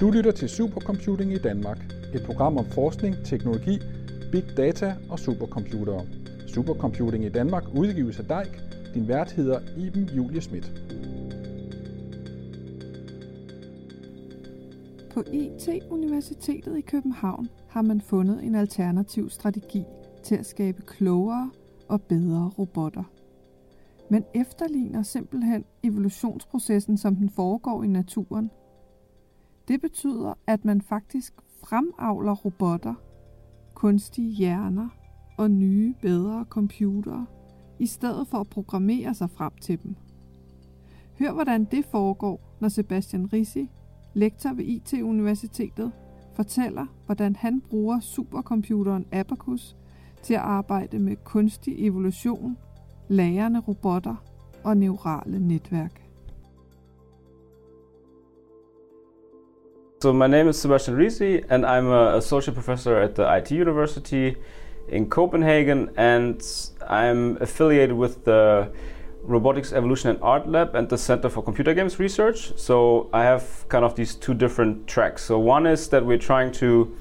Du lytter til Supercomputing i Danmark, et program om forskning, teknologi, big data og supercomputere. Supercomputing i Danmark udgives af DEIK. Din vært hedder Iben Julie Schmidt. På IT-universitetet i København har man fundet en alternativ strategi til at skabe klogere og bedre robotter. Man efterligner simpelthen evolutionsprocessen, som den foregår i naturen. Det betyder, at man faktisk fremavler robotter, kunstige hjerner og nye, bedre computere, i stedet for at programmere sig frem til dem. Hør, hvordan det foregår, når Sebastian Risi, lektor ved IT-universitetet, fortæller, hvordan han bruger supercomputeren Abacus til at arbejde med kunstig evolution, lærende robotter og neurale netværk. So my name is Sebastian Risi, and I'm a associate professor at the IT University in Copenhagen, and I'm affiliated with the Robotics Evolution and Art Lab and the Center for Computer Games Research. So I have kind of these two different tracks. So one is that we're trying to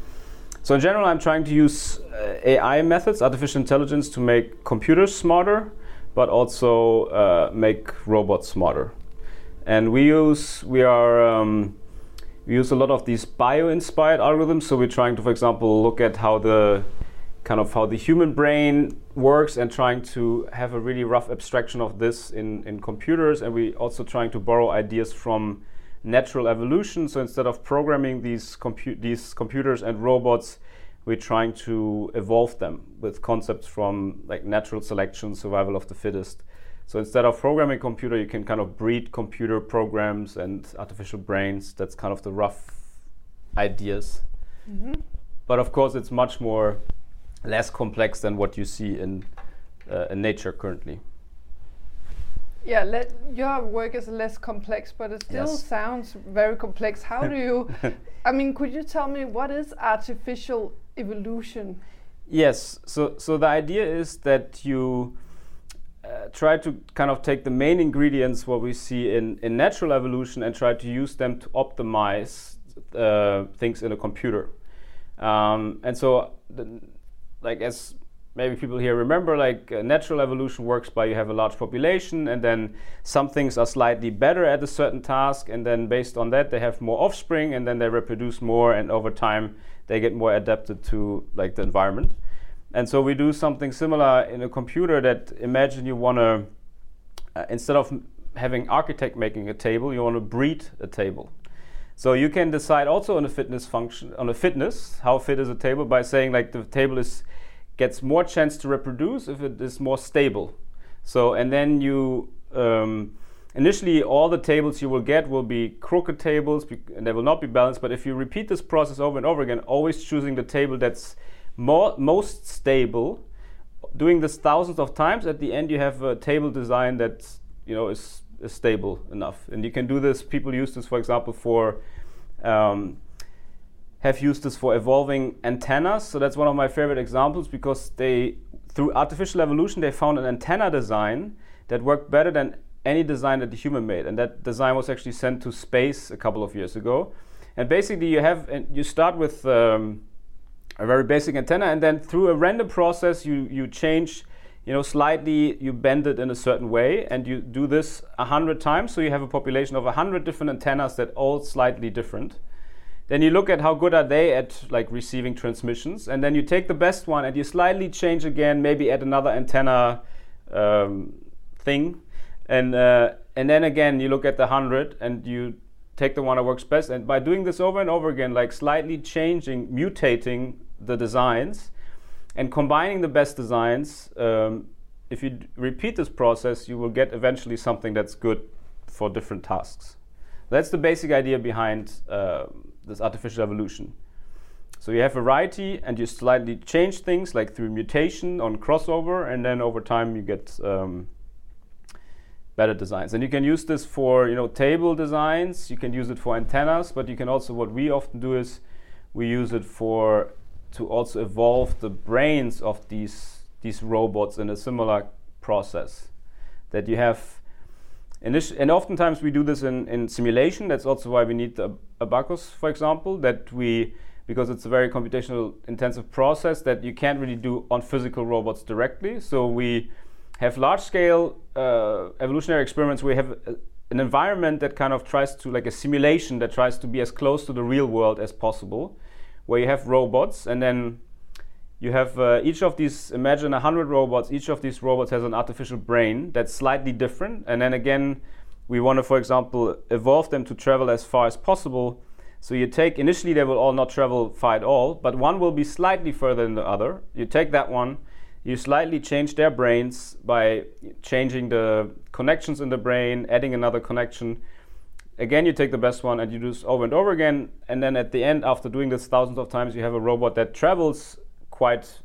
so in general, I'm trying to use uh, AI methods, artificial intelligence, to make computers smarter, but also uh, make robots smarter. And we use we are um, we use a lot of these bio-inspired algorithms. So we're trying to, for example, look at how the kind of how the human brain works and trying to have a really rough abstraction of this in, in computers. And we're also trying to borrow ideas from natural evolution. So instead of programming these, compu- these computers and robots, we're trying to evolve them with concepts from like natural selection, survival of the fittest. So instead of programming computer, you can kind of breed computer programs and artificial brains. That's kind of the rough ideas. Mm-hmm. But of course, it's much more less complex than what you see in, uh, in nature currently. Yeah, let, your work is less complex, but it still yes. sounds very complex. How do you? I mean, could you tell me what is artificial evolution? Yes. So, so the idea is that you uh, try to kind of take the main ingredients what we see in, in natural evolution and try to use them to optimize uh, things in a computer. Um, and so, the, like as maybe people here remember like uh, natural evolution works by you have a large population and then some things are slightly better at a certain task and then based on that they have more offspring and then they reproduce more and over time they get more adapted to like the environment and so we do something similar in a computer that imagine you want to uh, instead of having architect making a table you want to breed a table so you can decide also on a fitness function on a fitness how fit is a table by saying like the table is gets more chance to reproduce if it is more stable. So, and then you um, initially all the tables you will get will be crooked tables and they will not be balanced. But if you repeat this process over and over again, always choosing the table that's more, most stable, doing this thousands of times, at the end you have a table design that you know is, is stable enough. And you can do this. People use this, for example, for um, have used this for evolving antennas. So that's one of my favorite examples because they, through artificial evolution, they found an antenna design that worked better than any design that the human made. And that design was actually sent to space a couple of years ago. And basically, you have and you start with um, a very basic antenna, and then through a random process, you you change. You know, slightly you bend it in a certain way, and you do this a hundred times. So you have a population of a hundred different antennas that all slightly different then you look at how good are they at like receiving transmissions, and then you take the best one and you slightly change again, maybe add another antenna um, thing, and uh, and then again you look at the hundred and you take the one that works best. And by doing this over and over again, like slightly changing, mutating the designs, and combining the best designs, um, if you repeat this process, you will get eventually something that's good for different tasks. That's the basic idea behind. Uh, this artificial evolution. So you have variety and you slightly change things like through mutation on crossover, and then over time you get um, better designs. And you can use this for you know table designs. You can use it for antennas, but you can also what we often do is we use it for to also evolve the brains of these these robots in a similar process. That you have and oftentimes we do this in, in simulation. That's also why we need the Abacus, for example, that we because it's a very computational intensive process that you can't really do on physical robots directly. So we have large scale uh, evolutionary experiments. We have a, an environment that kind of tries to like a simulation that tries to be as close to the real world as possible, where you have robots and then you have uh, each of these imagine 100 robots each of these robots has an artificial brain that's slightly different and then again we want to for example evolve them to travel as far as possible so you take, initially they will all not travel far at all, but one will be slightly further than the other. You take that one, you slightly change their brains by changing the connections in the brain, adding another connection. Again, you take the best one and you do this over and over again. And then at the end, after doing this thousands of times, you have a robot that travels quite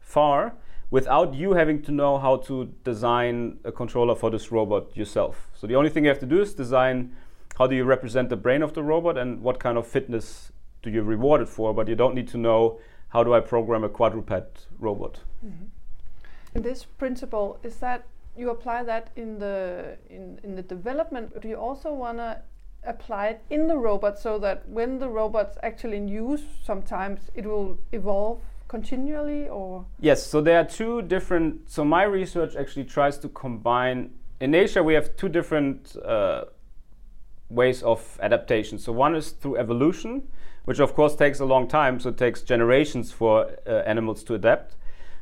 far without you having to know how to design a controller for this robot yourself. So the only thing you have to do is design how do you represent the brain of the robot and what kind of fitness do you reward it for, but you don't need to know how do I program a quadruped robot. Mm-hmm. This principle is that you apply that in the in, in the development. Do you also want to apply it in the robot so that when the robot's actually in use, sometimes it will evolve continually or yes so there are two different so my research actually tries to combine in nature we have two different uh, ways of adaptation. So one is through evolution, which of course takes a long time, so it takes generations for uh, animals to adapt.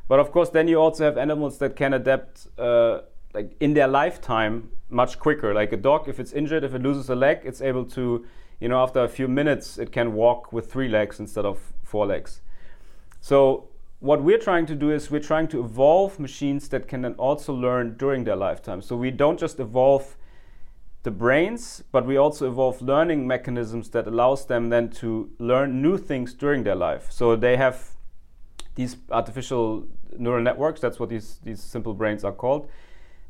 But of course, then you also have animals that can adapt uh, like in their lifetime much quicker. Like a dog, if it's injured, if it loses a leg, it's able to, you know, after a few minutes, it can walk with three legs instead of four legs. So what we're trying to do is we're trying to evolve machines that can then also learn during their lifetime. So we don't just evolve the brains, but we also evolve learning mechanisms that allows them then to learn new things during their life. So they have these artificial neural networks, that's what these, these simple brains are called.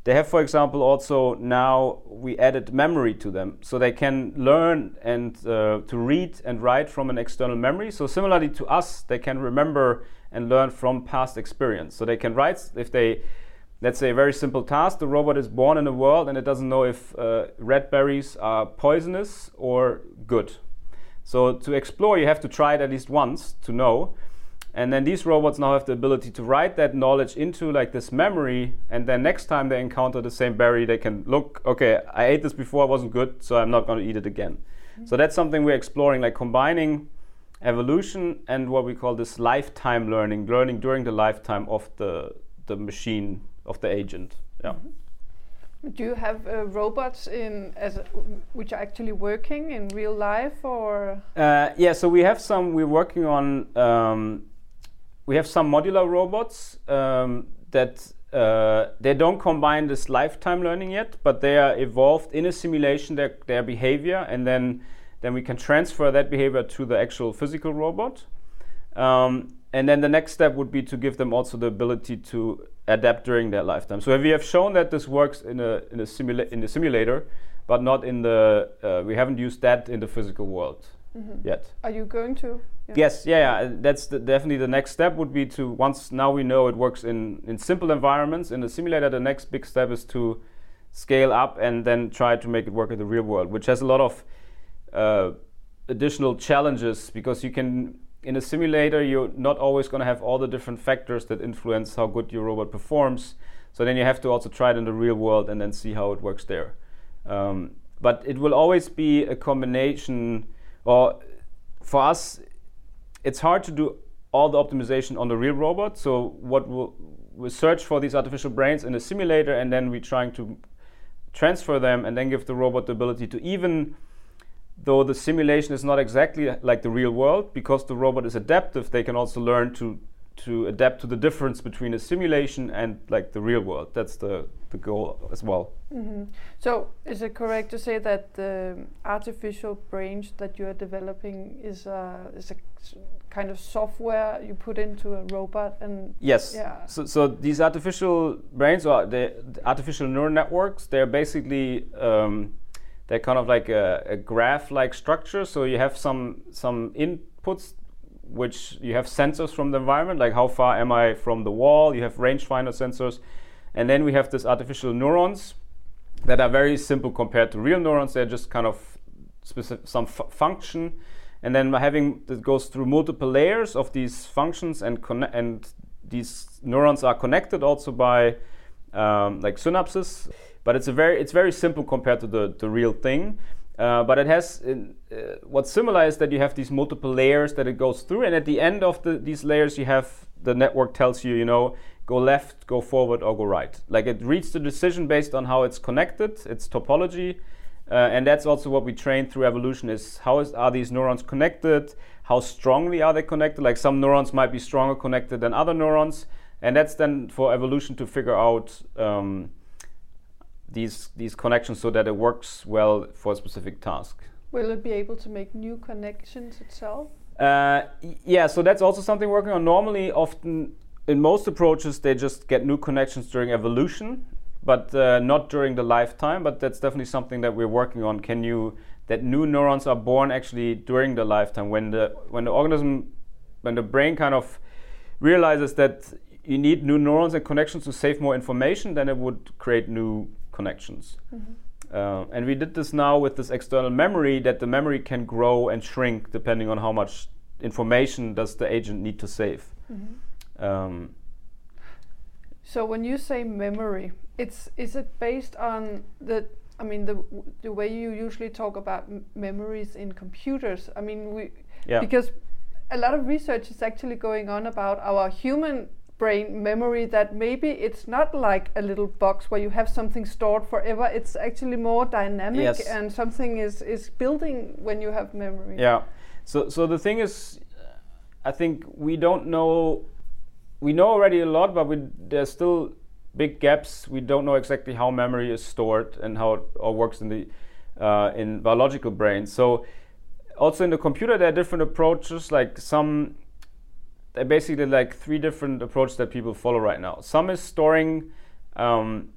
They have, for example, also now we added memory to them. So they can learn and uh, to read and write from an external memory. So similarly to us, they can remember and learn from past experience. So they can write if they let's say a very simple task. The robot is born in a world and it doesn't know if uh, red berries are poisonous or good. So to explore, you have to try it at least once to know. And then these robots now have the ability to write that knowledge into like this memory. And then next time they encounter the same berry, they can look, okay, I ate this before, it wasn't good, so I'm not going to eat it again. Mm-hmm. So that's something we're exploring, like combining evolution and what we call this lifetime learning, learning during the lifetime of the, the machine of the agent. Yeah. Mm-hmm. Do you have uh, robots in as which are actually working in real life, or? Uh, yeah, so we have some. We're working on. Um, we have some modular robots um, that uh, they don't combine this lifetime learning yet, but they are evolved in a simulation their their behavior, and then then we can transfer that behavior to the actual physical robot. Um, and then the next step would be to give them also the ability to adapt during their lifetime. So we have shown that this works in a in a simula- in the simulator, but not in the uh, we haven't used that in the physical world mm-hmm. yet. Are you going to? Yes, yeah, yeah. That's the, definitely the next step would be to once now we know it works in in simple environments in the simulator. The next big step is to scale up and then try to make it work in the real world, which has a lot of uh, additional challenges because you can in a simulator, you're not always going to have all the different factors that influence how good your robot performs. So then you have to also try it in the real world and then see how it works there. Um, but it will always be a combination, or for us, it's hard to do all the optimization on the real robot. So what we'll, we search for these artificial brains in a simulator, and then we're trying to transfer them and then give the robot the ability to even though the simulation is not exactly like the real world, because the robot is adaptive, they can also learn to to adapt to the difference between a simulation and like the real world. That's the the goal as well. Mm-hmm. So, is it correct to say that the artificial brains that you are developing is a is a kind of software you put into a robot and yes yeah. so, so these artificial brains or the, the artificial neural networks they're basically um, they're kind of like a, a graph-like structure. So you have some some inputs which you have sensors from the environment, like how far am I from the wall. You have rangefinder sensors, and then we have this artificial neurons that are very simple compared to real neurons. They're just kind of specific, some function, and then having that goes through multiple layers of these functions, and and these neurons are connected also by um, like synapses. But it's a very it's very simple compared to the the real thing. Uh, but it has uh, what's similar is that you have these multiple layers that it goes through, and at the end of the, these layers, you have the network tells you, you know, go left, go forward, or go right. Like it reads the decision based on how it's connected, its topology, uh, and that's also what we train through evolution: is how is, are these neurons connected? How strongly are they connected? Like some neurons might be stronger connected than other neurons, and that's then for evolution to figure out. Um, these these connections so that it works well for a specific task. Will it be able to make new connections itself? Uh, yeah, so that's also something working on. Normally, often in most approaches, they just get new connections during evolution, but uh, not during the lifetime. But that's definitely something that we're working on. Can you that new neurons are born actually during the lifetime when the when the organism when the brain kind of realizes that you need new neurons and connections to save more information, then it would create new connections. Mm-hmm. Uh, and we did this now with this external memory that the memory can grow and shrink depending on how much information does the agent need to save. Mm-hmm. Um, so when you say memory, it's is it based on the I mean the the way you usually talk about m- memories in computers? I mean we yeah. because a lot of research is actually going on about our human brain memory that maybe it's not like a little box where you have something stored forever it's actually more dynamic yes. and something is is building when you have memory yeah so so the thing is i think we don't know we know already a lot but we, there's still big gaps we don't know exactly how memory is stored and how it all works in the uh, in biological brain. so also in the computer there are different approaches like some basically like three different approaches that people follow right now. Some is storing um,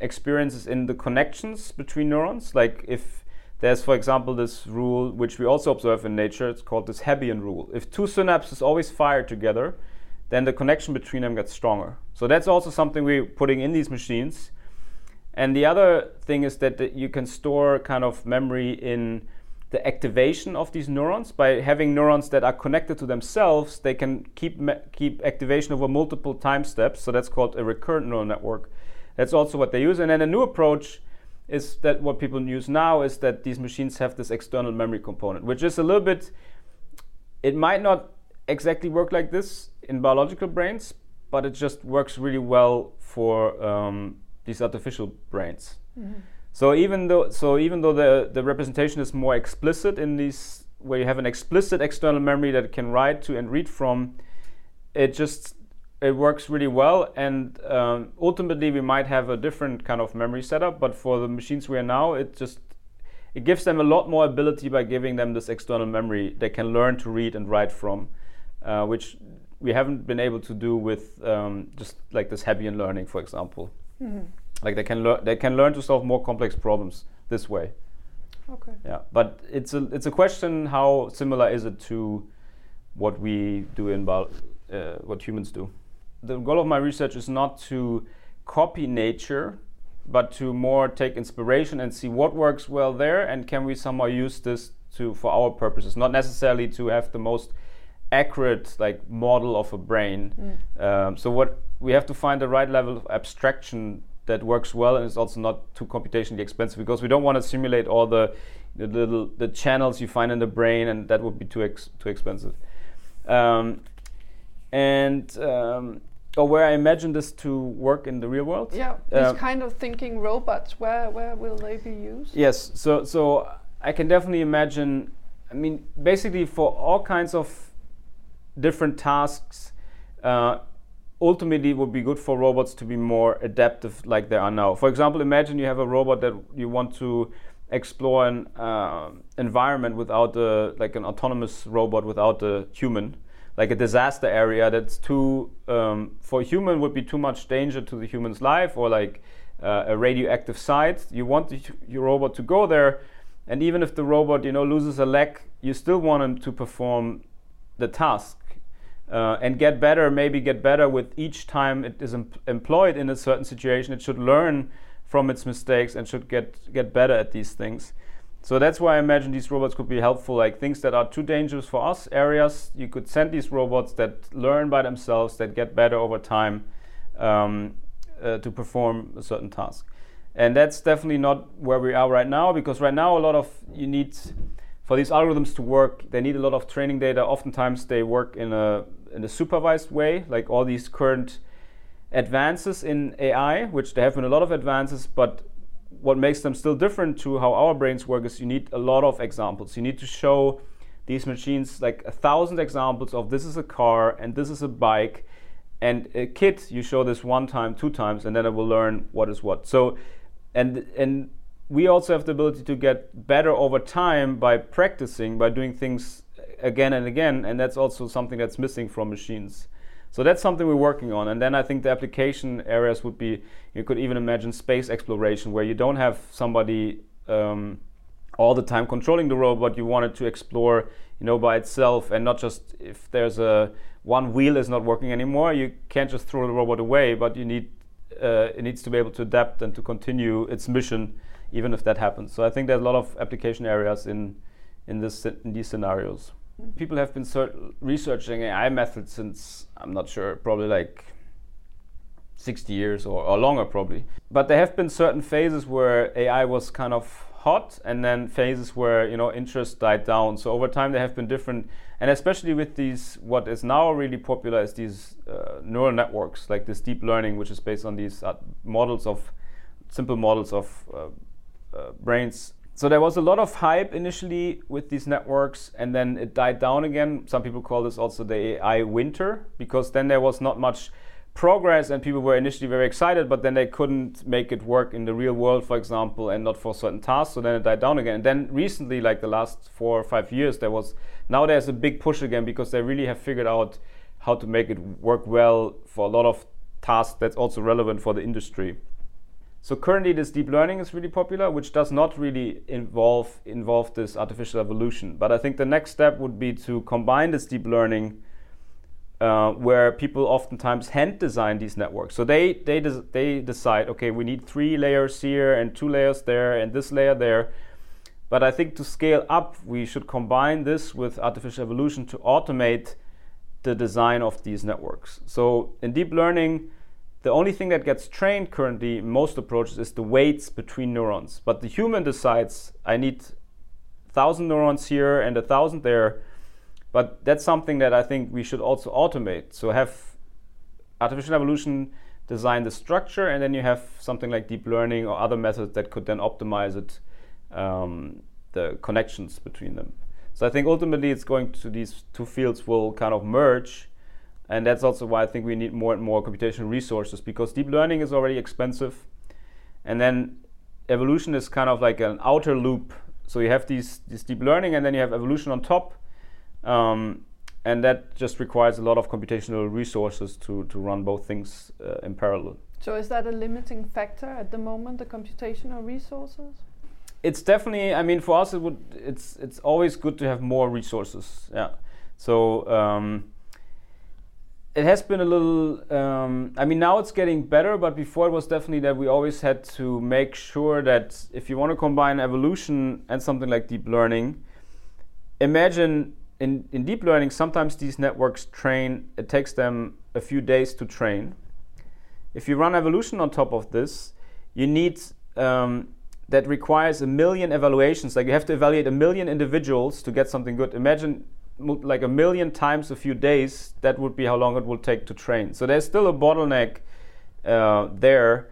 experiences in the connections between neurons. Like if there's, for example, this rule which we also observe in nature, it's called this Hebbian rule. If two synapses always fire together, then the connection between them gets stronger. So that's also something we're putting in these machines. And the other thing is that, that you can store kind of memory in the activation of these neurons. By having neurons that are connected to themselves they can keep keep activation over multiple time steps. So that's called a recurrent neural network. That's also what they use. And then a new approach is that what people use now is that these machines have this external memory component which is a little bit it might not exactly work like this in biological brains but it just works really well for um, these artificial brains. Mm-hmm. So even though so even though the the representation is more explicit in these where you have an explicit external memory that it can write to and read from, it just it works really well. And um, ultimately, we might have a different kind of memory setup. But for the machines we are now, it just it gives them a lot more ability by giving them this external memory they can learn to read and write from, uh, which we haven't been able to do with um, just like this Hebbian learning, for example. Mm-hmm. Like they can learn they can learn to solve more complex problems this way. Okay. Yeah, but it's a it's a question how similar is it to what we do in uh, what humans do. The goal of my research is not to copy nature, but to more take inspiration and see what works well there, and can we somehow use this to for our purposes, not necessarily to have the most accurate like model of a brain. Mm. Um, so what we have to find the right level of abstraction that works well and is also not too computationally expensive because we don't want to simulate all the, the little the channels you find in the brain and that would be too ex too expensive. Um, and um, or where I imagine this to work in the real world. Yeah, these um, kind of thinking robots. Where where will they be used? Yes, so so I can definitely imagine. I mean, basically for all kinds of different tasks. Uh, ultimately it would be good for robots to be more adaptive like they are now. For example, imagine you have a robot that you want to explore an uh, environment without a, like an autonomous robot without a human, like a disaster area that's too um, for a human would be too much danger to the human's life or like uh, a radioactive site. You want the, your robot to go there, and even if the robot you know loses a leg, you still want him to perform the task uh, and get better, maybe get better with each time it is em employed in a certain situation. It should learn from its mistakes and should get get better at these things. So that's why I imagine these robots could be helpful. Like things that are too dangerous for us, areas you could send these robots that learn by themselves, that get better over time um, uh, to perform a certain task. And that's definitely not where we are right now because right now a lot of you need for these algorithms to work, they need a lot of training data. Oftentimes they work in a in a supervised way, like all these current advances in AI, which there have been a lot of advances, but what makes them still different to how our brains work is you need a lot of examples. You need to show these machines like a thousand examples of this is a car and this is a bike. And a kid, you show this one time, two times, and then it will learn what is what. So, and and we also have the ability to get better over time by practicing, by doing things again and again, and that's also something that's missing from machines. So that's something we're working on. And then I think the application areas would be you could even imagine space exploration where you don't have somebody um, all the time controlling the robot. You want it to explore, you know, by itself and not just if there's a one wheel is not working anymore. You can't just throw the robot away, but you need uh, it needs to be able to adapt and to continue its mission even if that happens. So I think there's a lot of application areas in in this in these scenarios. People have been researching AI methods since, I'm not sure, probably like 60 years or, or longer, probably. But there have been certain phases where AI was kind of hot and then phases where you know interest died down so over time there have been different and especially with these what is now really popular is these uh, neural networks like this deep learning which is based on these uh, models of simple models of uh, uh brains. So there was a lot of hype initially with these networks and then it died down again. Some people call this also the ai winter because then there was not much progress and people were initially very excited but then they couldn't make it work in the real world for example and not for certain tasks so then it died down again. And then recently like the last four or five years there was now there's a big push again because they really have figured out how to make it work well for a lot of tasks that's also relevant for the industry so currently, this deep learning is really popular, which does not really involve involve this artificial evolution. But I think the next step would be to combine this deep learning, uh, where people oftentimes hand design these networks. So they they des- they decide, okay, we need three layers here and two layers there and this layer there. But I think to scale up, we should combine this with artificial evolution to automate the design of these networks. So in deep learning the only thing that gets trained currently in most approaches is the weights between neurons. But the human decides, I need 1,000 neurons here and 1,000 there. But that's something that I think we should also automate. So have artificial evolution design the structure, and then you have something like deep learning or other methods that could then optimize it, um, the connections between them. So I think ultimately it's going to these two fields will kind of merge and that's also why I think we need more and more computational resources because deep learning is already expensive. And then evolution is kind of like an outer loop. So you have these, this deep learning and then you have evolution on top. Um, and that just requires a lot of computational resources to, to run both things uh, in parallel. So is that a limiting factor at the moment, the computational resources? It's definitely. I mean, for us, it would. It's it's always good to have more resources. Yeah. So um, it has been a little um, i mean now it's getting better but before it was definitely that we always had to make sure that if you want to combine evolution and something like deep learning imagine in, in deep learning sometimes these networks train. It takes them a few days to train. If you run evolution on top of this you need um, that requires a million evaluations. Like you have to evaluate a million individuals to get something good. Imagine like a million times a few days, that would be how long it will take to train. So there's still a bottleneck uh, there,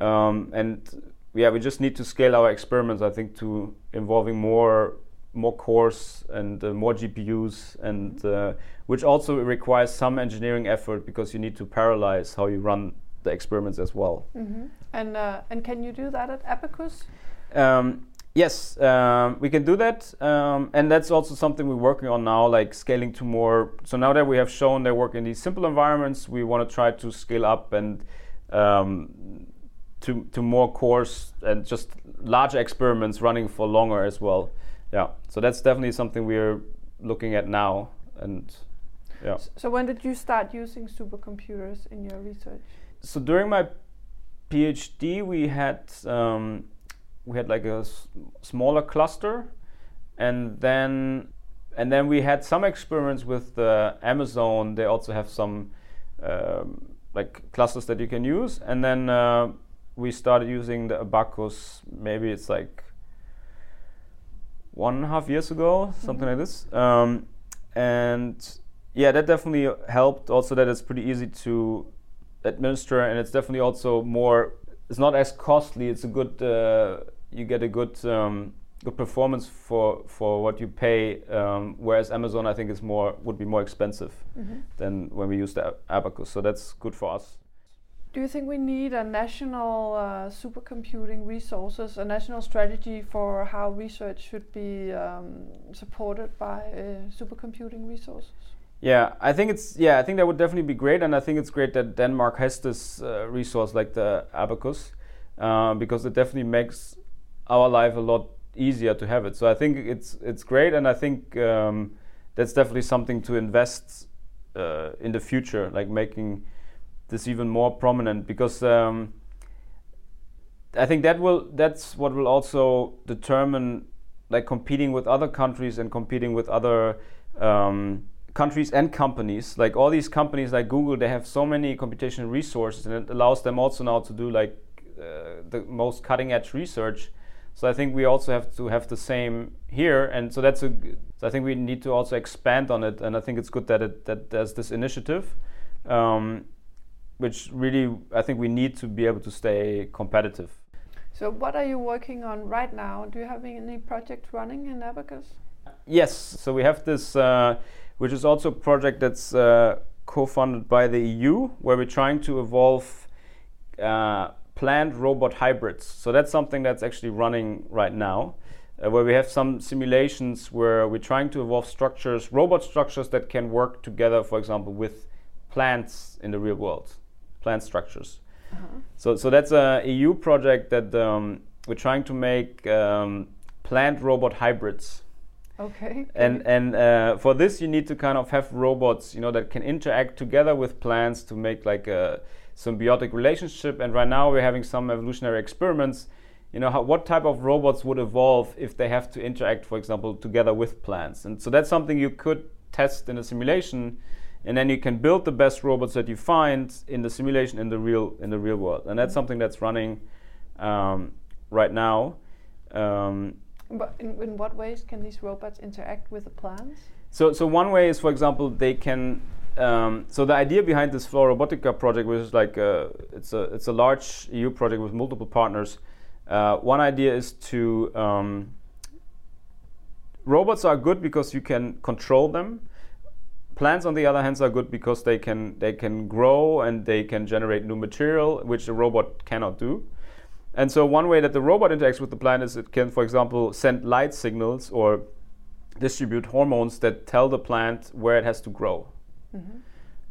um, and yeah, we just need to scale our experiments. I think to involving more more cores and uh, more GPUs, and uh, which also requires some engineering effort because you need to parallelize how you run the experiments as well. Mm-hmm. And uh, and can you do that at Abacus? Um, Yes, um, we can do that, um, and that's also something we're working on now, like scaling to more. So now that we have shown they work in these simple environments, we want to try to scale up and um, to to more cores and just larger experiments running for longer as well. Yeah, so that's definitely something we're looking at now, and yeah. So when did you start using supercomputers in your research? So during my PhD, we had um, we had like a s- smaller cluster, and then and then we had some experiments with the Amazon. They also have some um, like clusters that you can use, and then uh, we started using the Abacus. Maybe it's like one and a half years ago, something like this. Um, and yeah, that definitely helped. Also, that it's pretty easy to administer, and it's definitely also more. It's not as costly. It's a good. Uh, you get a good um, good performance for for what you pay. Um, whereas Amazon, I think, is more would be more expensive than when we use the Abacus. So that's good for us. Do you think we need a national uh, supercomputing resources, a national strategy for how research should be um, supported by uh, supercomputing resources? Yeah, I think it's yeah, I think that would definitely be great, and I think it's great that Denmark has this uh, resource like the Abacus, uh, because it definitely makes our life a lot easier to have it. So I think it's it's great, and I think um, that's definitely something to invest uh, in the future, like making this even more prominent, because um, I think that will that's what will also determine like competing with other countries and competing with other um, countries and companies. Like all these companies like Google, they have so many computational resources, and it allows them also now to do like uh, the most cutting edge research. So I think we also have to have the same here, and so that's a. So I think we need to also expand on it, and I think it's good that it that there's this initiative, um, which really I think we need to be able to stay competitive. So, what are you working on right now? Do you have any project running in Abacus? Yes, so we have this, uh, which is also a project that's uh, co-funded by the EU, where we're trying to evolve uh, plant robot hybrids. So that's something that's actually running right now, uh, where we have some simulations where we're trying to evolve structures, robot structures that can work together, for example, with plants in the real world, plant structures. So, so that's a EU project that um, we're trying to make um, plant robot hybrids. Okay. And and uh, for this, you need to kind of have robots, you know, that can interact together with plants to make like a symbiotic relationship. And right now, we're having some evolutionary experiments. You know, how, what type of robots would evolve if they have to interact, for example, together with plants? And so that's something you could test in a simulation, and then you can build the best robots that you find in the simulation in the real in the real world. And that's something that's running um, right now. Um, But in, in what ways can these robots interact with the plants? So, so one way is, for example, they can. Um, so the idea behind this Flora Robotica project, which is like a, it's a it's a large EU project with multiple partners. Uh, one idea is to um, robots are good because you can control them. Plants, on the other hand, are good because they can they can grow and they can generate new material, which a robot cannot do. And so one way that the robot interacts with the plant is it can, for example, send light signals or distribute hormones that tell the plant where it has to grow.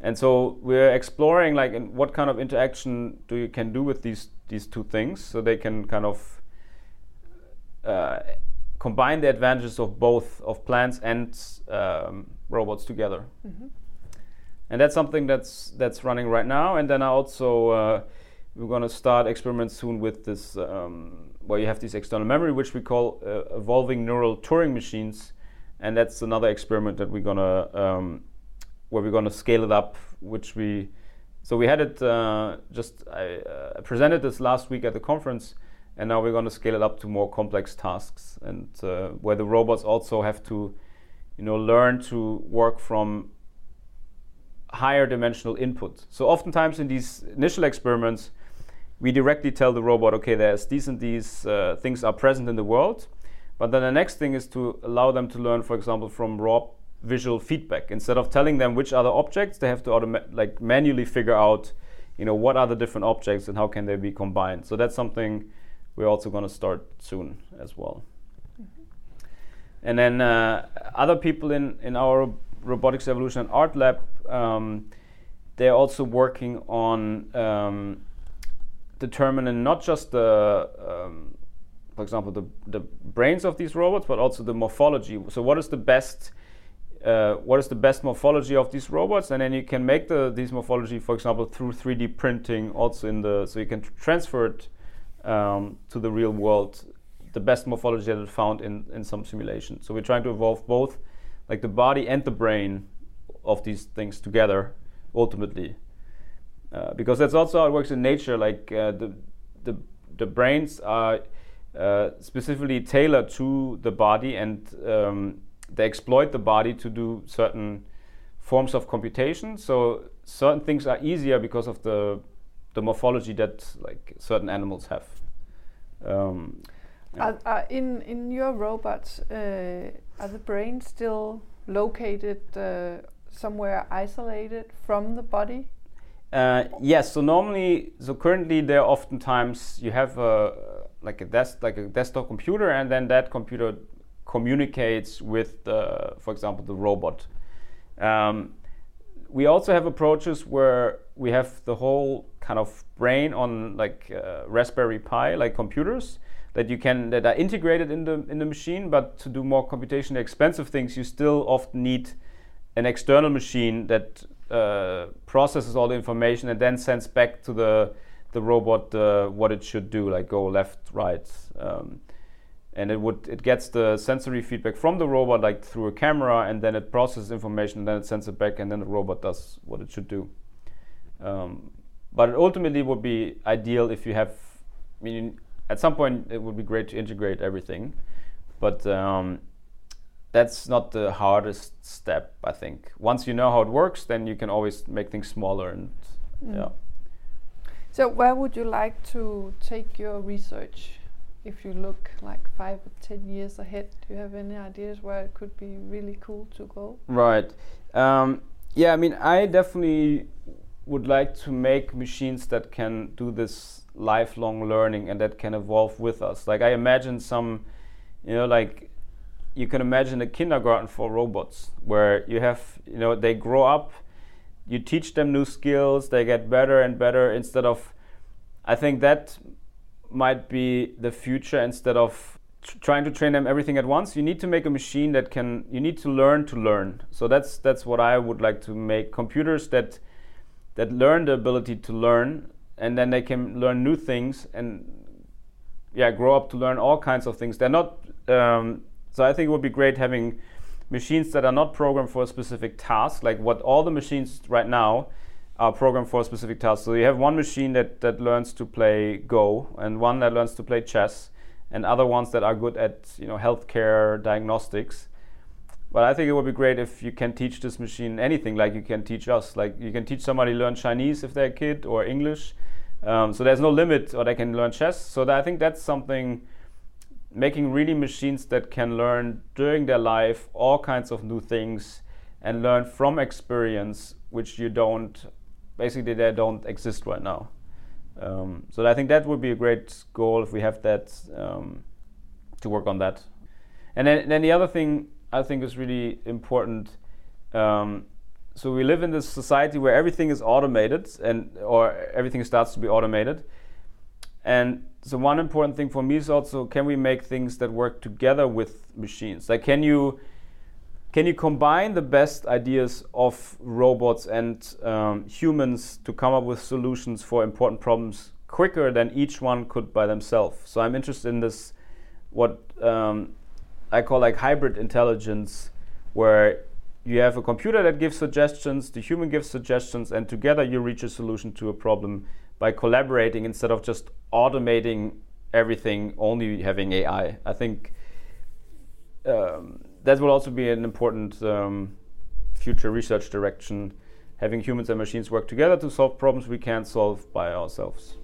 And so we're exploring like in what kind of interaction do you can do with these these two things, so they can kind of uh, combine the advantages of both of plants and um, robots together. And that's something that's that's running right now. And then I also uh, we're going to start experiments soon with this um, where you have this external memory, which we call uh, evolving neural Turing machines, and that's another experiment that we're going to um, where we're going to scale it up, which we so we had it uh, just I uh, presented this last week at the conference, and now we're going to scale it up to more complex tasks, and uh, where the robots also have to, you know, learn to work from higher dimensional input. So oftentimes in these initial experiments, we directly tell the robot, okay, there's these and these uh, things are present in the world, but then the next thing is to allow them to learn, for example, from raw visual feedback. Instead of telling them which are the objects, they have to automa- like manually figure out, you know, what are the different objects and how can they be combined. So that's something we're also going to start soon as well. And then uh, other people in, in our robotics evolution and art lab, um, they're also working on um, determining not just the, um, for example, the, the brains of these robots, but also the morphology. So, what is the best uh, what is the best morphology of these robots, and then you can make the these morphology, for example, through 3D printing, also in the so you can transfer it um, to the real world, the best morphology that is found in in some simulation. So we're trying to evolve both, like the body and the brain, of these things together, ultimately, uh, because that's also how it works in nature. Like uh, the the the brains are uh, specifically tailored to the body and um, they exploit the body to do certain forms of computation. So certain things are easier because of the the morphology that like certain animals have. Um, yeah. are, are in in your robots, uh, are the brains still located uh, somewhere isolated from the body? Uh, yes. So normally, so currently, there oftentimes you have a like a desk like a desktop computer, and then that computer communicates with, the, for example, the robot. Um, we also have approaches where we have the whole kind of brain on like uh, Raspberry Pi, like computers that you can that are integrated in the in the machine. But to do more computationally expensive things, you still often need an external machine that uh, processes all the information and then sends back to the the robot uh, what it should do, like go left, right. Um, and it would it gets the sensory feedback from the robot like through a camera and then it processes information and then it sends it back and then the robot does what it should do. Um, but it ultimately would be ideal if you have I mean at some point it would be great to integrate everything. But um, that's not the hardest step I think. Once you know how it works then you can always make things smaller and mm. yeah. So where would you like to take your research if you look like five or ten years ahead, do you have any ideas where it could be really cool to go? Right. Um, yeah, I mean, I definitely would like to make machines that can do this lifelong learning and that can evolve with us. Like I imagine some, you know, like you can imagine a kindergarten for robots where you have, you know, they grow up, you teach them new skills, they get better and better instead of I think that might be the future instead of trying to train them everything at once you need to make a machine that can you need to learn to learn. So that's that's what i would like to make computers that that learn the ability to learn and then they can learn new things and yeah grow up to learn all kinds of things. They're not um, so i think it would be great having machines that are not programmed for a specific task like what all the machines right now are programmed for a specific task. So you have one machine that, that learns to play Go, and one that learns to play chess, and other ones that are good at you know healthcare diagnostics. But I think it would be great if you can teach this machine anything, like you can teach us. Like you can teach somebody learn Chinese if they're a kid, or English. Um, so there's no limit, or they can learn chess. So I think that's something. Making really machines that can learn during their life all kinds of new things and learn from experience, which you don't basically they don't exist right now. Um, so I think that would be a great goal if we have that um, to work on that. And then, then the other thing I think is really important. Um, so we live in this society where everything is automated and or everything starts to be automated. And so one important thing for me is also can we make things that work together with machines? Like can you can you combine the best ideas of robots and um, humans to come up with solutions for important problems quicker than each one could by themselves? So I'm interested in this, what um, I call like hybrid intelligence, where you have a computer that gives suggestions, the human gives suggestions, and together you reach a solution to a problem by collaborating instead of just automating everything, only having AI. I think. Um, that will also be an important um, future research direction having humans and machines work together to solve problems we can't solve by ourselves.